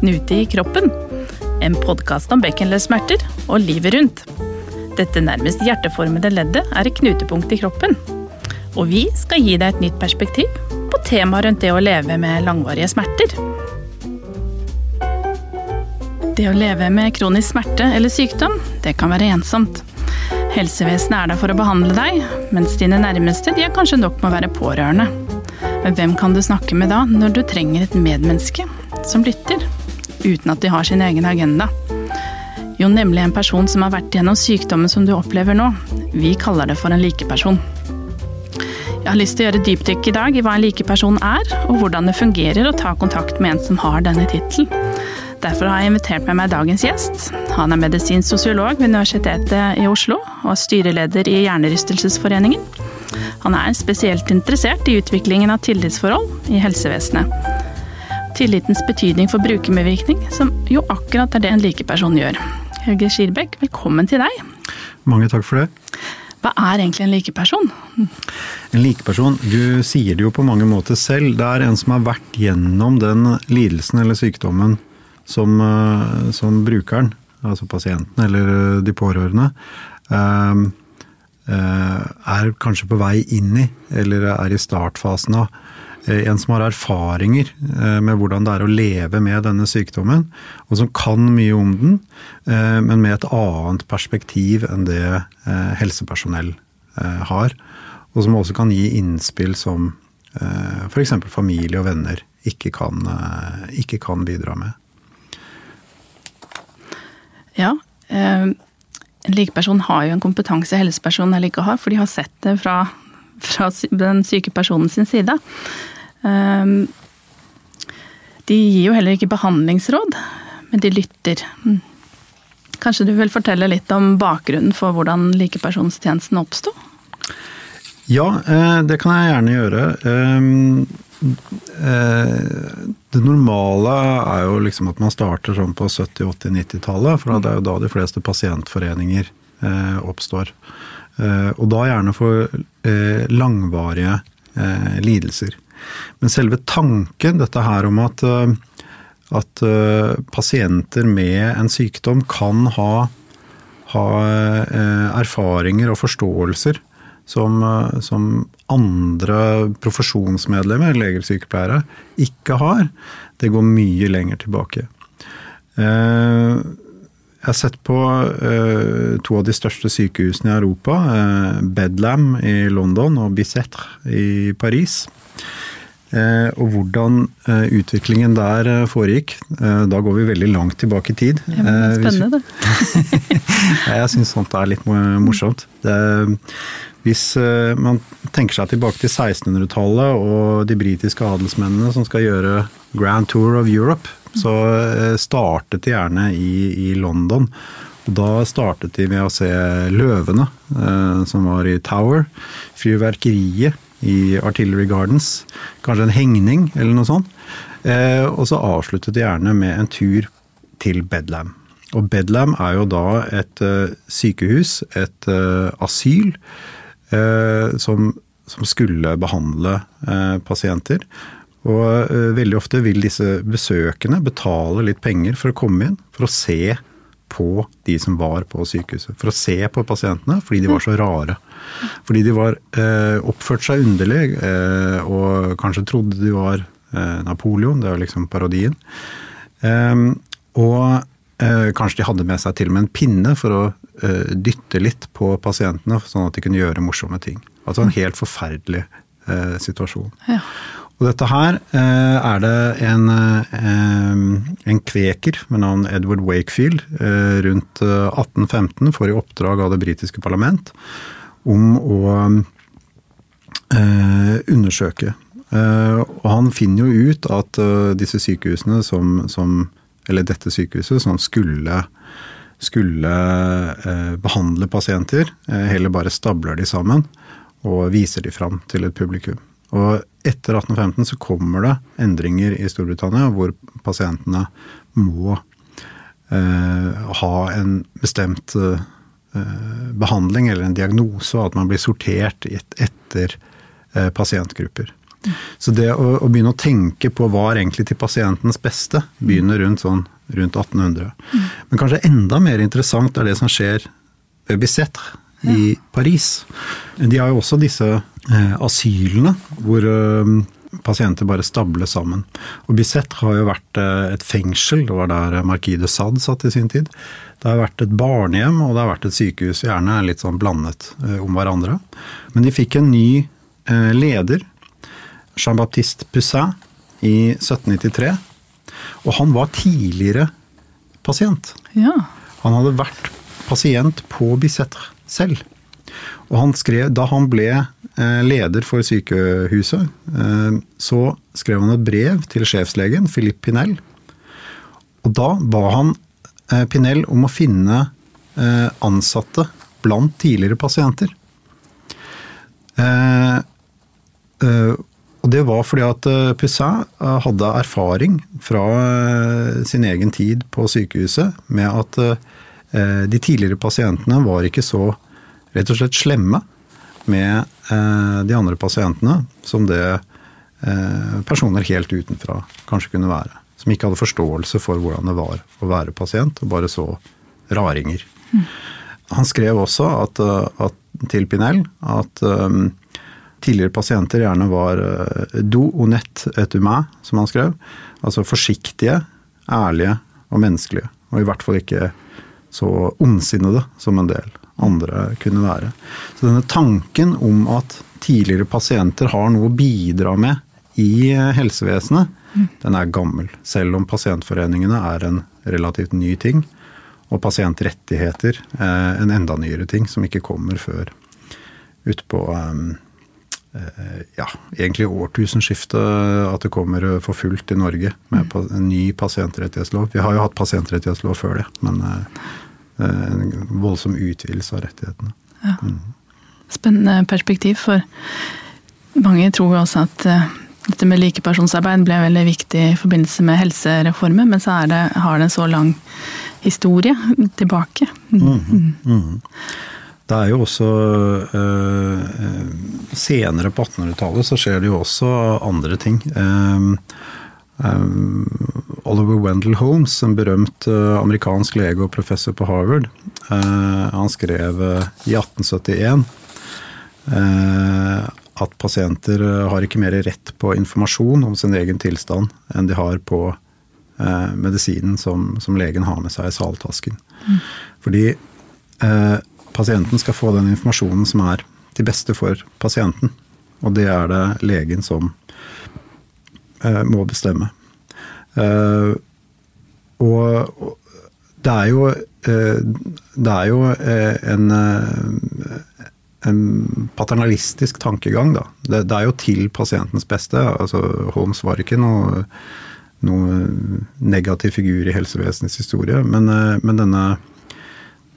Knute i kroppen. En podkast om bekkenløssmerter og livet rundt. Dette nærmest hjerteformede leddet er et knutepunkt i kroppen. Og vi skal gi deg et nytt perspektiv på temaet rundt det å leve med langvarige smerter. Det å leve med kronisk smerte eller sykdom, det kan være ensomt. Helsevesenet er der for å behandle deg, mens dine nærmeste de er kanskje nok med å være pårørende. Hvem kan du snakke med da, når du trenger et medmenneske som lytter, uten at de har sin egen agenda? Jo, nemlig en person som har vært gjennom sykdommen som du opplever nå. Vi kaller det for en likeperson. Jeg har lyst til å gjøre dypdykk i dag i hva en likeperson er, og hvordan det fungerer å ta kontakt med en som har denne tittelen. Derfor har jeg invitert med meg dagens gjest. Han er medisinsk sosiolog ved Universitetet i Oslo og styreleder i Hjernerystelsesforeningen. Han er spesielt interessert i utviklingen av tillitsforhold i helsevesenet. Tillitens betydning for brukermedvirkning, som jo akkurat er det en likeperson gjør. Helge Skirbekk, velkommen til deg. Mange takk for det. Hva er egentlig en likeperson? En likeperson, du sier det jo på mange måter selv. Det er en som har vært gjennom den lidelsen eller sykdommen som, eh, som brukeren, altså pasienten eller eh, de pårørende, eh, er kanskje på vei inn i, eller er i startfasen av. En som har erfaringer med hvordan det er å leve med denne sykdommen, og som kan mye om den, men med et annet perspektiv enn det helsepersonell har. Og som også kan gi innspill som f.eks. familie og venner ikke kan, ikke kan bidra med. Ja. Eh, en likeperson har jo en kompetanse helsepersonell ikke har, for de har sett det fra, fra den syke personen sin side. Eh, de gir jo heller ikke behandlingsråd, men de lytter. Mm. Kanskje du vil fortelle litt om bakgrunnen for hvordan likepersonstjenesten oppsto? Ja, eh, det kan jeg gjerne gjøre. Det normale er jo liksom at man starter sånn på 70-, 80-, 90-tallet, for det er jo da de fleste pasientforeninger eh, oppstår. Eh, og da gjerne for eh, langvarige eh, lidelser. Men selve tanken, dette her om at, at pasienter med en sykdom kan ha, ha erfaringer og forståelser som, som andre profesjonsmedlemmer, leger og sykepleiere, ikke har, det går mye lenger tilbake. Eh, jeg har sett på uh, to av de største sykehusene i Europa, Bedlam i London og Bicetre i Paris. Og hvordan utviklingen der foregikk. Da går vi veldig langt tilbake i tid. Ja, det er spennende, det. jeg syns sånt er litt morsomt. Det, hvis man tenker seg tilbake til 1600-tallet og de britiske adelsmennene som skal gjøre Grand Tour of Europe, så eh, startet de gjerne i, i London. Og da startet de med å se løvene eh, som var i Tower, fyrverkeriet i Artillery Gardens, kanskje en hengning eller noe sånt. Og så avsluttet de gjerne med en tur til Bedlam. Og Bedlam er jo da et sykehus, et asyl Eh, som, som, skulle behandle eh, pasienter. Og eh, veldig ofte vil disse besøkende betale litt penger for å komme inn, for å se på de som var på sykehuset. For å se på pasientene, fordi de var så rare. Fordi de var eh, oppført seg underlig, eh, og kanskje trodde de var eh, Napoleon, det var liksom parodien. og kanskje de hadde med seg til og med en pinne for å uh, dytte litt på pasientene, sånn at de kunne gjøre morsomme ting. Altså en helt forferdelig situasjon. Ja. Og dette her eh, er det en, en, kveker med navn Edward Wakefield rundt 1815 får i oppdrag av det britiske parlament om å undersøke. og han finner jo ut at disse sykehusene som, som Eller dette sykehuset som skulle skulle eh, behandle pasienter. Eh, heller bare stabler de sammen og viser de fram til et publikum. Og etter 1815 så kommer det endringer i Storbritannia hvor pasientene må eh, ha en bestemt eh, behandling eller en diagnose, og at man blir sortert et, etter eh, pasientgrupper. Så det å, å, begynne å tenke på hva er egentlig til pasientens beste, begynner rundt, sånn, rundt 1800. Men kanskje enda mer interessant er det som skjer ved Bicetre i Paris. De har jo også disse eh, asylene hvor eh, pasienter bare stables sammen. Og Bicetre har jo vært eh, et fengsel, det var der Marquis de Sade satt i sin tid. Det har vært et barnehjem og det har vært et sykehus, gjerne litt sånn blandet eh, om hverandre. Men de fikk en ny eh, leder, Jean-Baptiste Poussin, i 1793. Og han var tidligere pasient. Ja. Han hadde vært pasient på Bicetre selv. Og han skrev, da han ble eh, leder for sykehuset, så skrev han et brev til sjefslegen, Philip Pinell. Og da ba han Eh, Pinell om å finne eh, ansatte blant tidligere pasienter. Eh, og det var fordi at Poussin hadde erfaring fra sin egen tid på sykehuset med at de tidligere pasientene var ikke så rett og slett slemme med de andre pasientene som det personer helt utenfra kanskje kunne være som ikke hadde forståelse for hvordan det var å være pasient, og bare så raringer. Mm. Han skrev også at, eh, at, til Pinel at um, tidligere pasienter gjerne var uh, do onet et humain, som han skrev. Altså forsiktige, ærlige og menneskelige. Og i hvert fall ikke så ondsinnede som en del andre kunne være. Så denne tanken om at tidligere pasienter har noe å bidra med i helsevesenet, den er gammel. Selv om pasientforeningene er en relativt ny ting. Og pasientrettigheter eh, en enda nyere ting, som ikke kommer før utpå eh, eh, ja, egentlig årtusenskiftet at det kommer for fullt i Norge med en ny pasientrettighetslov. Vi har jo hatt pasientrettighetslov før det, men en voldsom utvidelse av rettighetene. Ja. Mm. Spennende perspektiv, for mange tror jo også at dette med likepersonsarbeid ble veldig viktig i forbindelse med helsereformen, men så det, har det en så lang historie tilbake. Mm. Mm. Det er jo også eh, Senere på 1800-tallet så skjer det jo også andre ting. Eh, eh, Oliver Wendell Holmes, en berømt eh, amerikansk lege og professor på Harvard, eh, han skrev eh, i 1871 at pasienter eh, har ikke mer rett på informasjon om sin egen tilstand enn de har på eh, medisinen som, som, legen har med seg i saltasken. Mm. Fordi eh, pasienten skal få den informasjonen som er til beste for pasienten. Og det er det legen som eh, må bestemme. Eh, og, det er jo, eh, det er jo en en paternalistisk tankegang, da. Det, det, er jo til pasientens beste. Altså, Holmes var ikke noe, noe negativ figur i helsevesenets historie, men, eh, men denne,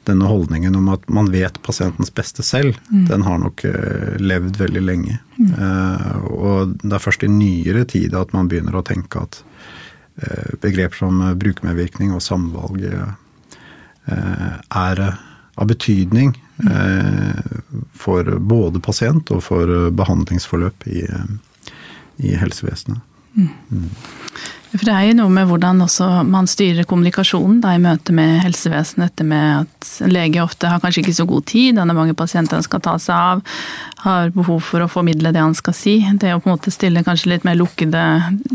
denne, holdningen om at man vet pasientens beste selv, mm. den har nok uh, levd veldig lenge. Mm. Uh, og det er først i nyere tid at man begynner å tenke at uh, begreper som brukermedvirkning og samvalg er av betydning eh, for både pasient og for behandlingsforløp i, i helsevesenet. Mm. Mm. For det er jo noe med hvordan man styrer kommunikasjonen da, i møte med helsevesenet. Dette med at en lege ofte har kanskje ikke så god tid, han har mange pasienter han skal ta seg av, har behov for å formidle det han skal si. Det å på en måte stille kanskje litt mer lukkede,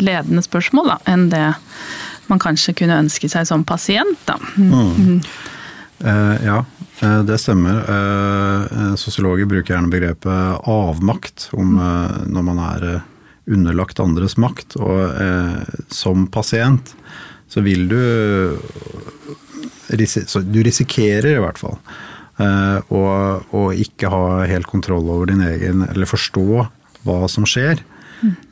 ledende spørsmål da, enn det man kanskje kunne ønske seg som pasient. da. Mm. mm. Uh, ja, uh, det stemmer. Uh, sosiologer bruker gjerne begrepet avmakt om når man er underlagt andres makt. Og som pasient så vil du Du risikerer i hvert fall å ikke ha helt kontroll over din egen Eller forstå hva som skjer.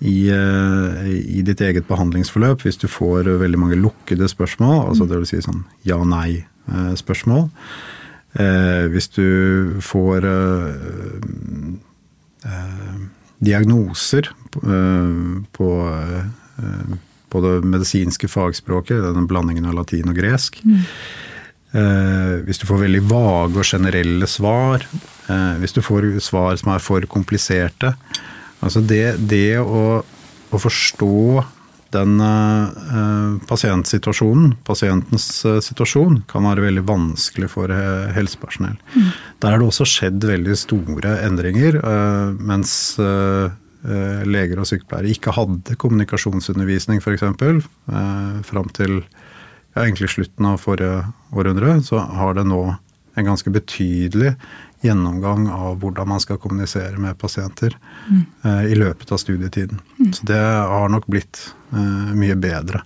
I, i, ditt eget behandlingsforløp, hvis du får veldig mange lukkede spørsmål, altså det vil si sånn ja-nei Eh. Eh, hvis du får eh, diagnoser på, på det medisinske fagspråket, denne blandingen av latin og gresk. Mm. Hvis du får veldig vage og generelle svar, hvis du får svar som er for kompliserte, Altså det, det å, å, forstå den uh, pasientsituasjonen, pasientens uh, situasjon, kan være veldig vanskelig for helsepersonell. Mm. Der har det også skjedd veldig store endringer, mens leger og sykepleiere ikke hadde kommunikasjonsundervisning f.eks. Uh, fram til ja, egentlig slutten av forrige århundre, så har det nå en ganske betydelig gjennomgang av hvordan man skal kommunisere med pasienter mm. eh, i løpet av studietiden. Mm. Så det har nok blitt eh, mye bedre.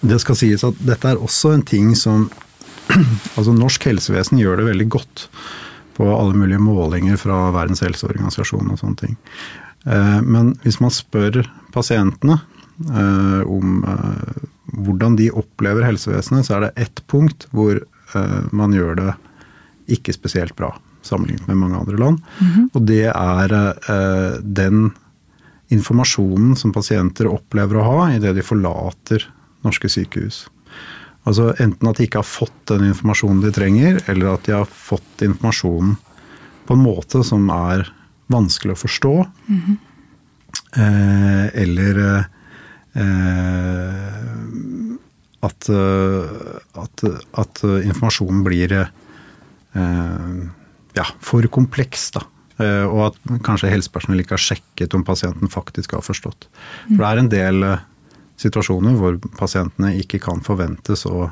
Men det skal sies at dette er også en ting som Altså norsk helsevesen gjør det veldig godt på alle mulige målinger fra Verdens helseorganisasjon og sånne ting. Eh, men hvis man spør pasientene om hvordan de opplever helsevesenet, så er det ett punkt hvor man gjør det ikke spesielt bra sammenlignet med mange andre land. Mm -hmm. Og det er eh, den informasjonen som pasienter opplever å ha idet de forlater norske sykehus. Altså enten at de ikke har fått den informasjonen de trenger, eller at de har fått informasjonen på en måte som er vanskelig å forstå. Mm -hmm. eh, eller eh, at, at, at, informasjonen blir eh, ja, for kompleks. da. Eh, og at kanskje helsepersonell ikke har sjekket om pasienten faktisk har forstått. For det er en del eh, situasjoner hvor pasientene ikke kan forventes å,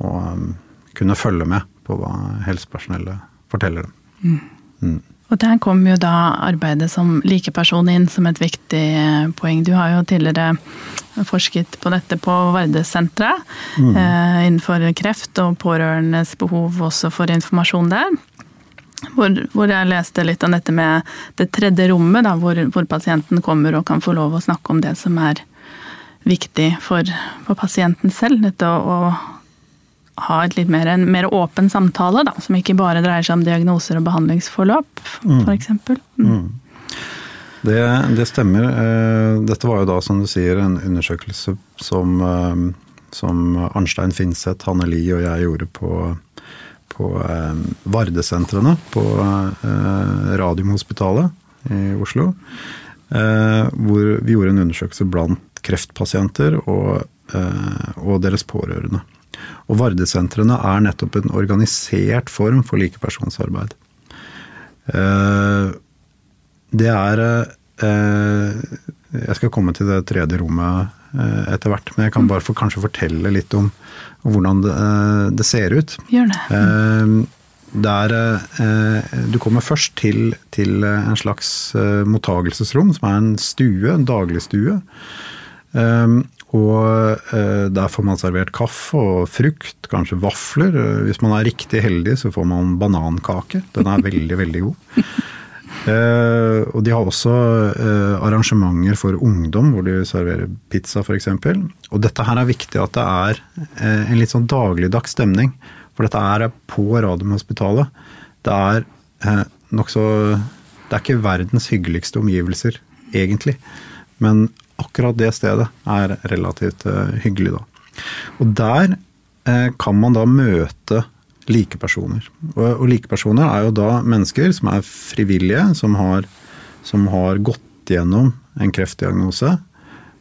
å um, kunne følge med på hva helsepersonellet forteller dem. Mm. Mm. Og der kommer jo da arbeidet som likeperson inn som et viktig eh, poeng. Du har jo tidligere forsket på dette på Vardesenteret mm. eh, innenfor kreft og pårørendes behov også for informasjon der. Hvor, hvor, jeg leste litt om dette med det tredje rommet, da, hvor, hvor, pasienten kommer og kan få lov å snakke om det som er viktig for, for pasienten selv. Dette å, å ha et litt mer, en mer åpen samtale, da, som ikke bare dreier seg om diagnoser og behandlingsforløp, f.eks. For mm. mm. Det, det, stemmer. Eh, dette var jo da, som du sier, en undersøkelse som, eh, som Arnstein Finseth, Hanne Lie og jeg gjorde på på eh, Vardesentrene på eh, Radiumhospitalet i Oslo. Eh, hvor vi gjorde en undersøkelse blant kreftpasienter og, og deres pårørende. Og Vardesentrene er nettopp en organisert form for likepersonsarbeid. Det er Jeg skal komme til det tredje rommet etter hvert, men jeg kan bare for, kanskje fortelle litt om hvordan det, eh, det ser ut. Gjør det. Eh, der, eh, du kommer først til, til en slags mottagelsesrom, som er en stue, en dagligstue. Og der får man servert kaffe og frukt, kanskje vafler. Hvis man er riktig heldig, så får man banankake. Den er veldig, veldig god. Uh, og de har også uh, arrangementer for ungdom, hvor de serverer pizza f.eks. Og dette her er viktig at det er uh, en litt sånn dagligdags stemning. For dette er på Radiumhospitalet. Det er eh, nokså Det er ikke verdens hyggeligste omgivelser, egentlig. Men akkurat det stedet er relativt hyggelig, da. Og der kan man da møte likepersoner. Og, og likepersoner er jo da mennesker som er frivillige, som har, som har gått gjennom en kreftdiagnose.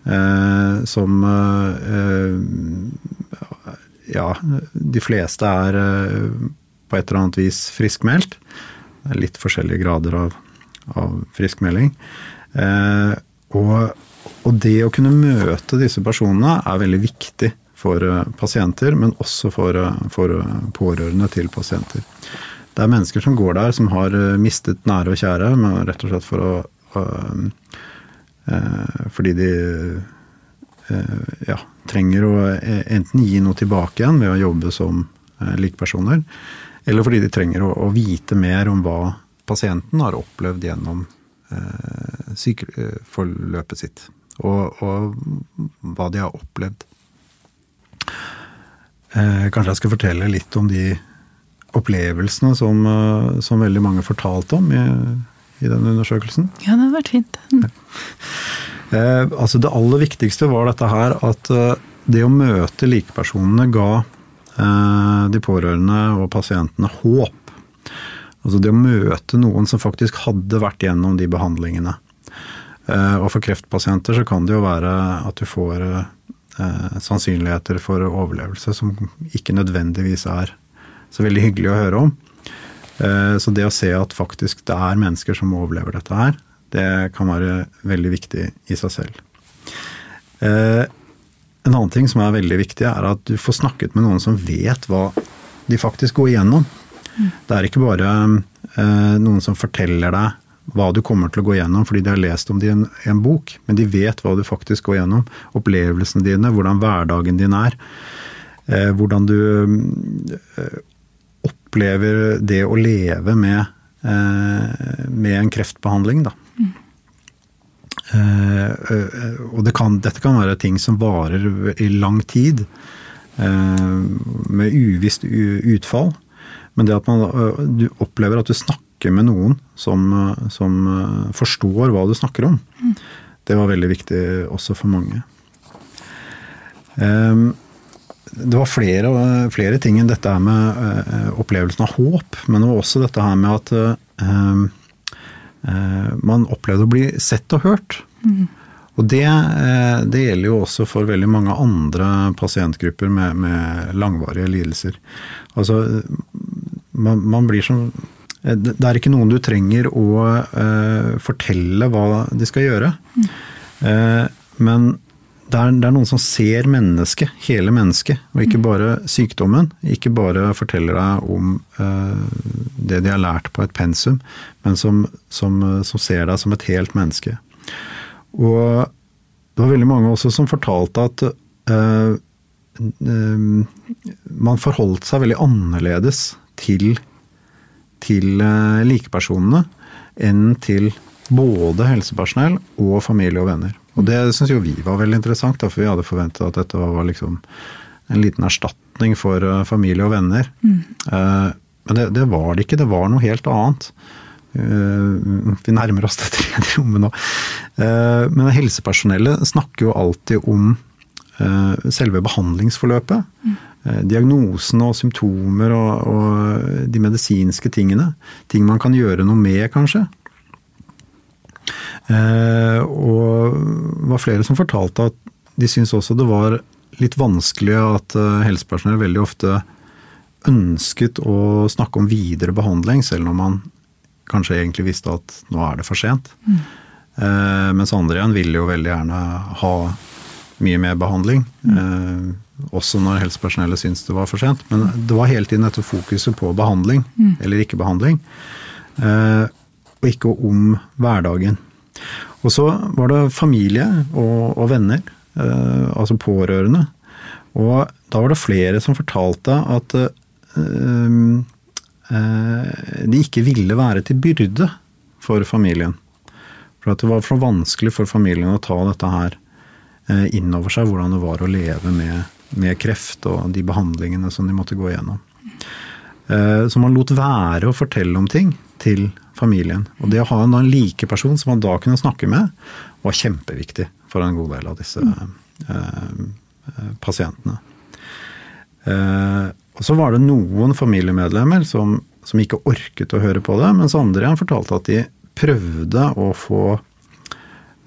Eh, som eh, Ja, de fleste er eh, på et eller annet vis friskmeldt. Det er litt forskjellige grader av, av friskmelding. Eh, og, og det å kunne møte disse personene er veldig viktig for eh, pasienter, men også for, eh, for, eh, pårørende til pasienter. Det er mennesker som går der, som har mistet nære og kjære, men rett og slett for å Fordi de ja, trenger å enten gi noe tilbake igjen ved å jobbe som likepersoner, eller fordi de trenger å, å, vite mer om hva pasienten har opplevd gjennom eh, forløpet sitt. Og, og hva de har opplevd. Eh, kanskje jeg skal fortelle litt om de opplevelsene som, eh, som veldig mange fortalte om i, i den undersøkelsen? Ja, det hadde vært fint. Mm. Eh, altså det aller viktigste var dette her at det å møte likepersonene ga eh, de pårørende og pasientene håp. Altså det å møte noen som faktisk hadde vært gjennom de behandlingene. Og for kreftpasienter så kan det jo være at du får sannsynligheter for overlevelse som ikke nødvendigvis er så veldig hyggelig å høre om. Så det å se at faktisk det er mennesker som overlever dette her, det kan være veldig viktig i seg selv. En annen ting som er veldig viktig, er at du får snakket med noen som vet hva de faktisk går igjennom. Mm. Det er ikke bare eh, noen som forteller deg hva du kommer til å gå igjennom fordi de har lest om det i en, en, bok, men de vet hva du faktisk går igjennom. Opplevelsene dine, hvordan hverdagen din er. Eh, hvordan du eh, opplever det å leve med, eh, med en kreftbehandling, da. Mm. Og det kan, dette kan være ting som varer i lang tid, eh, med uvisst utfall. Men det at man, du opplever at du snakker med noen som, som forstår hva du snakker om, mm. det var veldig viktig også for mange. Det var flere, flere ting enn dette her med opplevelsen av håp, men det var også dette her med at Eh, man opplevde å bli sett og hørt. Mm. Og det, eh, det, gjelder jo også for veldig mange andre pasientgrupper med, med langvarige lidelser. Altså, man, man, blir som eh, Det er ikke noen du trenger å uh, fortelle hva de skal gjøre. Uh, men det er, det er, noen som ser mennesket, hele mennesket, og ikke bare sykdommen. Ikke bare forteller deg om uh, det de har lært på et pensum, men som, som, som, ser deg som et helt menneske. Og det var veldig mange også som fortalte at uh, uh, man forholdt seg veldig annerledes til, til likepersonene enn til både helsepersonell og familie og venner. Og det syns jo vi var veldig interessant, for vi hadde forventa at dette var liksom en liten erstatning for uh, familie og venner. Mm. Uh, men det, det, var det ikke, det var noe helt annet. Vi nærmer oss det tredje rommet nå. men helsepersonellet snakker jo alltid om selve behandlingsforløpet. Mm. Diagnosene og symptomer og, og de medisinske tingene. Ting man kan gjøre noe med, kanskje. Eh, og det var flere som fortalte at de syntes også det var litt vanskelig at eh, helsepersonell veldig ofte ønsket å snakke om videre behandling, selv om man kanskje egentlig visste at nå er det for sent. Mm. Eh, mens andre igjen ville jo veldig gjerne ha mye mer behandling. Mm. Også når helsepersonellet syntes det var for sent. Men det var hele tiden dette fokuset på behandling, mm. eller ikke behandling. og ikke om hverdagen. Og så var det familie og, og venner, eh, altså pårørende. Og da var det flere som fortalte at eh, eh, de ikke ville være til byrde for familien. For at det var for vanskelig for familien å ta dette her eh, inn over seg, hvordan det var å leve med, med kreft og de behandlingene som de måtte gå igjennom. Eh, så man lot være å fortelle om ting til familien. Og det å ha en likeperson som man da kunne snakke med, var kjempeviktig for en god del av disse eh, pasientene. Eh, og så var det noen familiemedlemmer som, som, ikke orket å høre på det, mens andre igjen fortalte at de prøvde å få,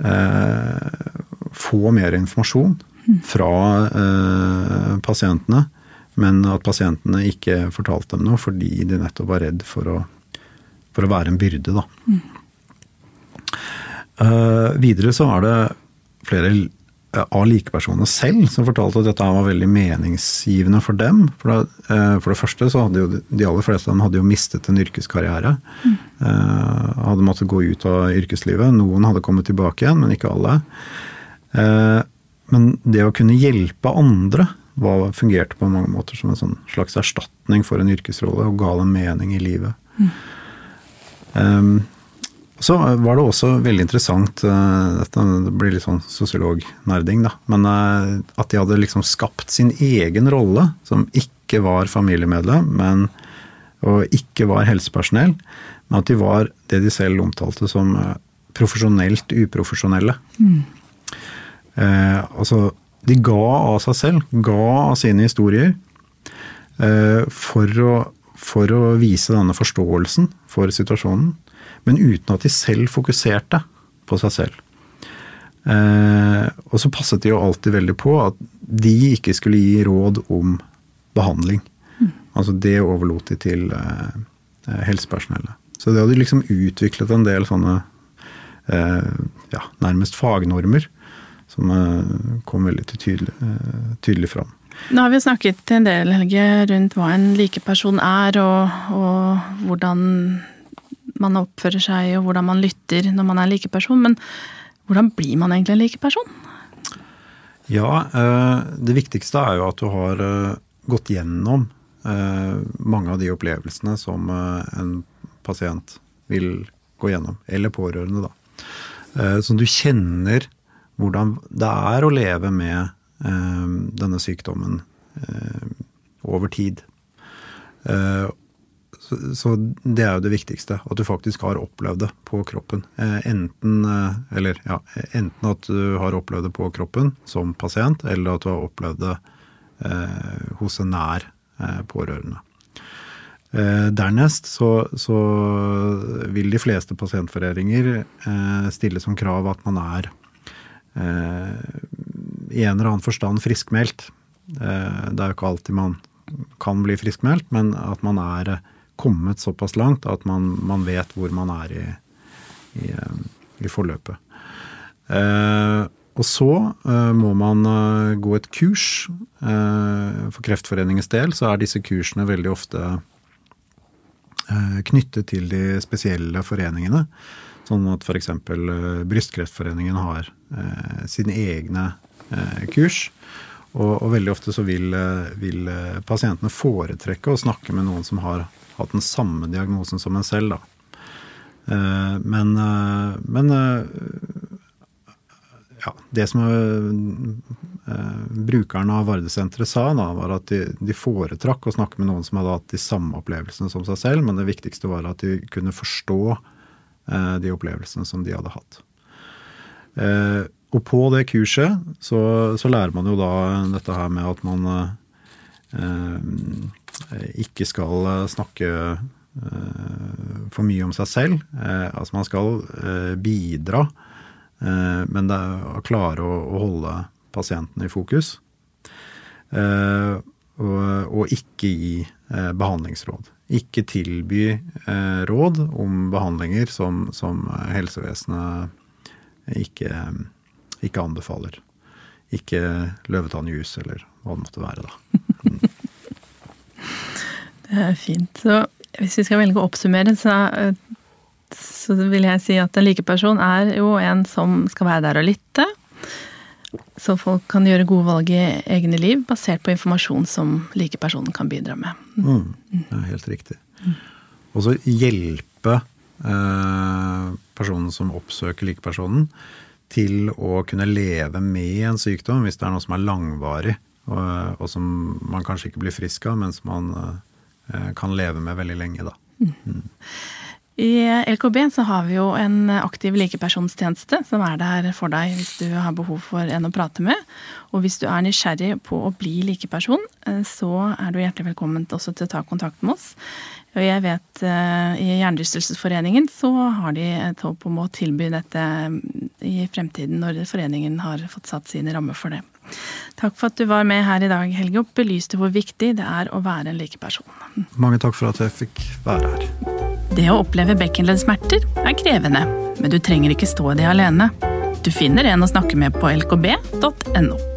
eh, få mer informasjon fra eh, pasientene, men at pasientene ikke fortalte dem noe fordi de nettopp var redd for å for å være en byrde, da. Mm. Eh, videre så er det flere av likepersonene selv som fortalte at dette var veldig meningsgivende for dem. For det, uh, for det første så hadde jo de aller fleste av dem hadde jo mistet en yrkeskarriere. Mm. Hadde måttet gå ut av yrkeslivet. Noen hadde kommet tilbake igjen, men ikke alle. Men det å kunne hjelpe andre var, fungerte på mange måter som en sånn slags erstatning for en yrkesrolle og ga dem mening i livet. Mm. Um, så var det også veldig interessant, uh, dette blir litt sånn sosiolognerding, da, men uh, at de hadde liksom skapt sin egen rolle, som ikke var familiemedlem, men, og ikke var helsepersonell, men at de var det de selv omtalte som uh, profesjonelt uprofesjonelle. Mm. Altså, de ga av seg selv, ga av sine historier, for å for å vise denne forståelsen for situasjonen, men uten at de selv fokuserte på seg selv. Eh, og så passet de jo alltid veldig på at de ikke skulle gi råd om behandling. Mm. Altså det overlot de til eh, eh, helsepersonellet. Så det hadde liksom utviklet en del sånne eh, ja, nærmest fagnormer som eh, kom veldig tydelig, eh, tydelig fram. Nå har vi snakket en del Helge, rundt hva en likeperson er, og, og hvordan man oppfører seg og hvordan man lytter når man er en likeperson. Men hvordan blir man egentlig en likeperson? Ja, eh, det viktigste er jo at du har gått gjennom mange av de opplevelsene som en pasient vil gå gjennom. Eller pårørende, da. Så du kjenner hvordan det er å leve med denne sykdommen over tid. Så det er jo det viktigste. At du faktisk har opplevd det på kroppen. Eh, enten, eh, eller, ja, enten at du har opplevd det på kroppen som pasient, eller at du har opplevd det eh, hos en nær eh, pårørende. Eh, dernest så, så, vil de fleste pasientforeninger eh, stille som krav at man er i en eller annen forstand friskmeldt. det er jo ikke alltid man kan bli friskmeldt, men at man er kommet såpass langt at man, man vet hvor man er i, i, i forløpet. Eh, og så eh, må man eh, gå et kurs. Eh, for Kreftforeningens del så er disse kursene veldig ofte eh, knyttet til de spesielle foreningene. Sånn at f.eks. Eh, Brystkreftforeningen har sine egne kurs. Og, og, veldig ofte så vil, vil pasientene foretrekke å snakke med noen som har hatt den samme diagnosen som en selv, da. Eh, men, eh, men eh, ja, det som brukerne av Vardesenteret sa, da, var at de, de, foretrakk å snakke med noen som hadde hatt de samme opplevelsene som seg selv, men det viktigste var at de kunne forstå de opplevelsene som de hadde hatt. og på det kurset så, så, lærer man jo da dette her med at man Eh, ikke skal eh, snakke eh, for mye om seg selv. Altså man skal bidra, men det er å klare å holde pasienten i fokus. Og ikke gi behandlingsråd. Ikke tilby råd om behandlinger som, som helsevesenet ikke, ikke anbefaler. Ikke løvetannjus eller hva det måtte være, da. Det er fint. Så hvis vi skal velge å oppsummere, så, så vil jeg si at en likeperson er jo en som skal være der og lytte. Så folk kan gjøre gode valg i egne liv basert på informasjon som likepersonen kan bidra med. Mm, er helt riktig. Og så hjelpe eh, personen som oppsøker likepersonen, til å kunne leve med en sykdom hvis det er noe som er langvarig, og, og som man kanskje ikke blir frisk av, men som man eh, Eh, kan leve med veldig lenge, da. Mm. I LKB så har vi jo en aktiv likepersonstjeneste som er der for deg hvis du har behov for en å prate med. Og hvis du er nysgjerrig på å bli likeperson, eh, så er du hjertelig velkommen også til å ta kontakt med oss. Og jeg vet uh, i Hjernerystelsesforeningen så har de et håp om å tilby dette i fremtiden når foreningen har fått satt sine rammer for det. Takk for at du var med her i dag, Helge, og belyste hvor viktig det er å være en likeperson. Mange takk for at jeg fikk være her. Det å oppleve bekkenleddsmerter er krevende, men du trenger ikke stå i det alene. Du finner en å snakke med på lkb.no.